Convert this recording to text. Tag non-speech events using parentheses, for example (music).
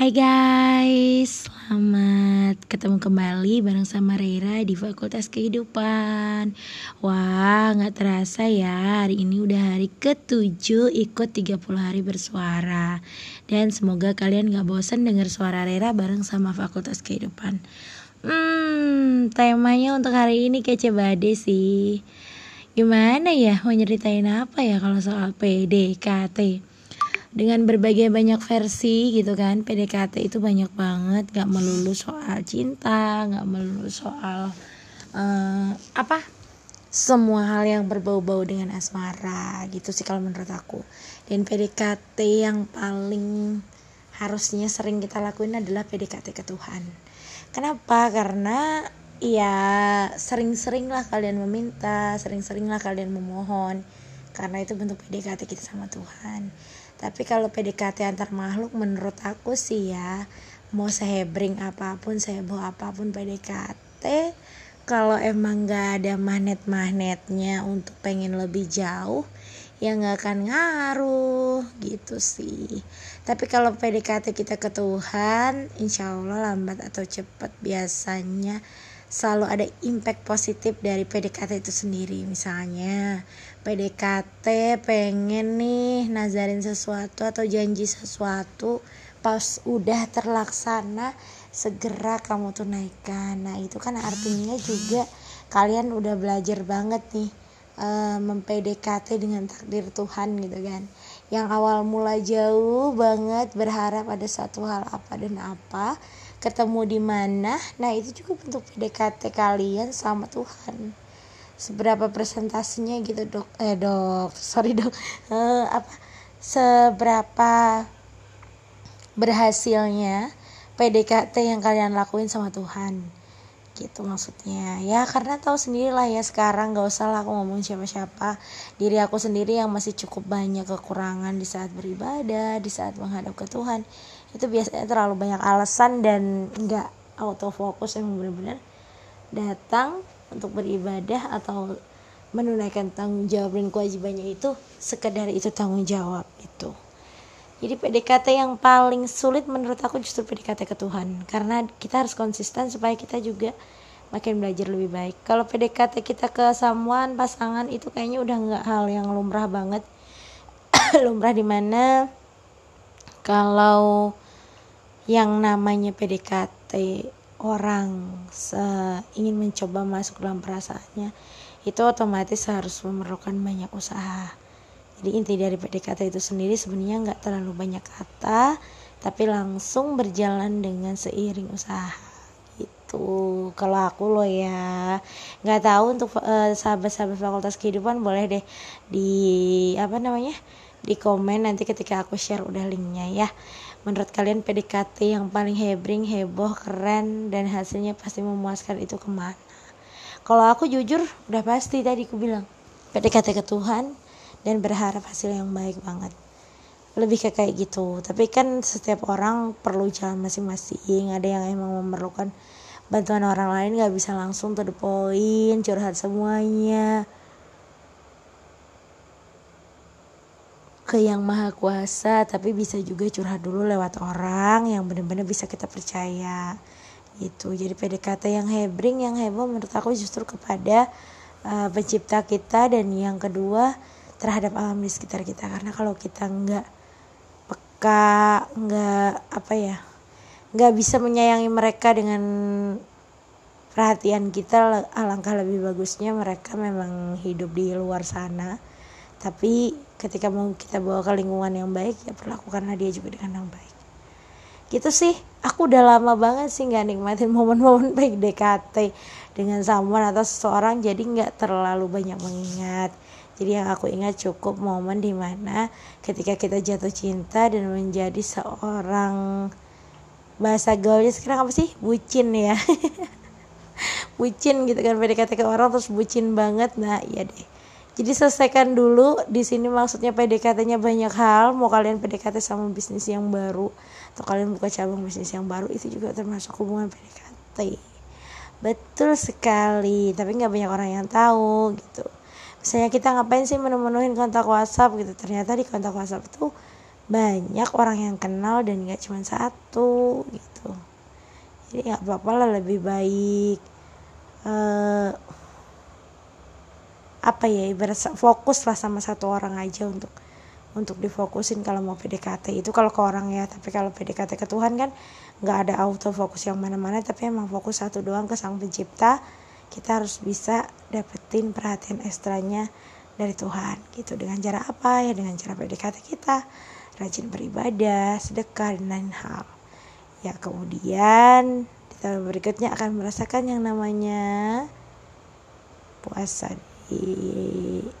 Hai guys, selamat ketemu kembali bareng sama Reira di Fakultas Kehidupan. Wah, gak terasa ya, hari ini udah hari ke-7 ikut 30 hari bersuara. Dan semoga kalian gak bosan denger suara Reira bareng sama Fakultas Kehidupan. Hmm, temanya untuk hari ini kece bade sih. Gimana ya, mau nyeritain apa ya kalau soal PDKT dengan berbagai banyak versi gitu kan PDKT itu banyak banget gak melulu soal cinta gak melulu soal uh, apa semua hal yang berbau-bau dengan asmara gitu sih kalau menurut aku. Dan PDKT yang paling harusnya sering kita lakuin adalah PDKT ke Tuhan. Kenapa? Karena ya sering-sering lah kalian meminta sering-sering lah kalian memohon. Karena itu bentuk PDKT kita sama Tuhan tapi kalau PDKT antar makhluk menurut aku sih ya mau sehebring apa pun seheboh apa pun PDKT kalau emang gak ada magnet-magnetnya untuk pengen lebih jauh ya nggak akan ngaruh gitu sih. Tapi kalau PDKT kita ke Tuhan insya Allah lambat atau cepat biasanya selalu ada impact positif dari PDKT itu sendiri misalnya PDKT pengen nih nazarin sesuatu atau janji sesuatu pas udah terlaksana segera kamu tunaikan. Nah itu kan artinya juga kalian udah belajar banget nih uh, mempdkt dengan takdir Tuhan gitu kan. Yang awal mula jauh banget berharap ada satu hal apa dan apa ketemu di mana. Nah itu juga bentuk PDKT kalian sama Tuhan seberapa presentasinya gitu dok. Eh dok. Sorry dok. Uh, apa? Seberapa berhasilnya PDKT yang kalian lakuin sama Tuhan? Gitu maksudnya. Ya karena tahu sendiri lah ya sekarang gak usah lah aku ngomong siapa-siapa. Diri aku sendiri yang masih cukup banyak kekurangan di saat beribadah di saat menghadap ke Tuhan. Itu biasanya terlalu banyak alasan dan nggak autofokus yang benar-benar datang untuk beribadah atau menunaikan tanggung jawab dan kewajibannya itu sekedar itu tanggung jawab itu jadi PDKT yang paling sulit menurut aku justru PDKT ke Tuhan. Karena kita harus konsisten supaya kita juga makin belajar lebih baik. Kalau PDKT kita ke samuan pasangan itu kayaknya udah nggak hal yang lumrah banget. (coughs) Lumrah di mana kalau yang namanya PDKT orang ingin mencoba masuk dalam perasaannya itu otomatis harus memerlukan banyak usaha. Jadi inti dari PDKT itu sendiri sebenarnya nggak terlalu banyak kata tapi langsung berjalan dengan seiring usaha. Itu kalau aku loh ya. Nggak tahu untuk uh, sahabat-sahabat fakultas kehidupan boleh deh di apa namanya di komen nanti ketika aku share udah linknya ya. Menurut kalian PDKT yang paling hebring heboh keren dan hasilnya pasti memuaskan itu ke mana? Kalau aku jujur udah pasti tadi aku bilang PDKT ke Tuhan dan berharap hasil yang baik banget. Lebih ke kayak gitu. Tapi kan setiap orang perlu jalan masing-masing. Ada yang emang memerlukan bantuan orang lain nggak bisa langsung to the point curhat semuanya ke yang maha kuasa tapi bisa juga curhat dulu lewat orang yang benar-benar bisa kita percaya gitu. Jadi PDKT yang hebring yang heboh menurut aku justru kepada uh, pencipta kita dan yang kedua terhadap alam di sekitar kita. Karena kalau kita nggak peka nggak apa ya nggak bisa menyayangi mereka dengan perhatian kita alangkah lebih bagusnya mereka memang hidup di luar sana tapi ketika mau kita bawa ke lingkungan yang baik ya perlakukanlah dia juga dengan yang baik. Gitu sih. Aku udah lama banget sih nggak nikmatin (laughs) momen-momen baik DKT dengan someone atau seseorang jadi nggak terlalu banyak mengingat. Jadi yang aku ingat cukup momen di mana ketika kita jatuh cinta dan menjadi seorang bahasa gaulnya sekarang apa sih? Bucin ya. (laughs) Bucin gitu kan PDKT ke orang terus bucin banget. Nah iya deh jadi selesaikan dulu. Di sini maksudnya PDKT-nya banyak hal. Mau kalian PDKT sama bisnis yang baru atau kalian buka cabang bisnis yang baru itu juga termasuk hubungan PDKT betul sekali. Tapi nggak banyak orang yang tahu gitu. Misalnya kita ngapain sih menemuin kontak WhatsApp gitu. Ternyata di kontak WhatsApp itu banyak orang yang kenal dan nggak cuma satu gitu. Jadi nggak apa-apa lah lebih baik uh, apa ya ibarat fokus lah sama satu orang aja untuk untuk difokusin kalau mau PDKT itu kalau ke orang ya tapi kalau PDKT ke Tuhan kan nggak ada auto fokus yang mana-mana tapi emang fokus satu doang ke sang pencipta. Kita harus bisa dapetin perhatian ekstranya dari Tuhan gitu. Dengan cara apa ya? Dengan cara PDKT kita. Rajin beribadah sedekah dan lain hal. Ya kemudian di tahun berikutnya akan merasakan yang namanya puasa di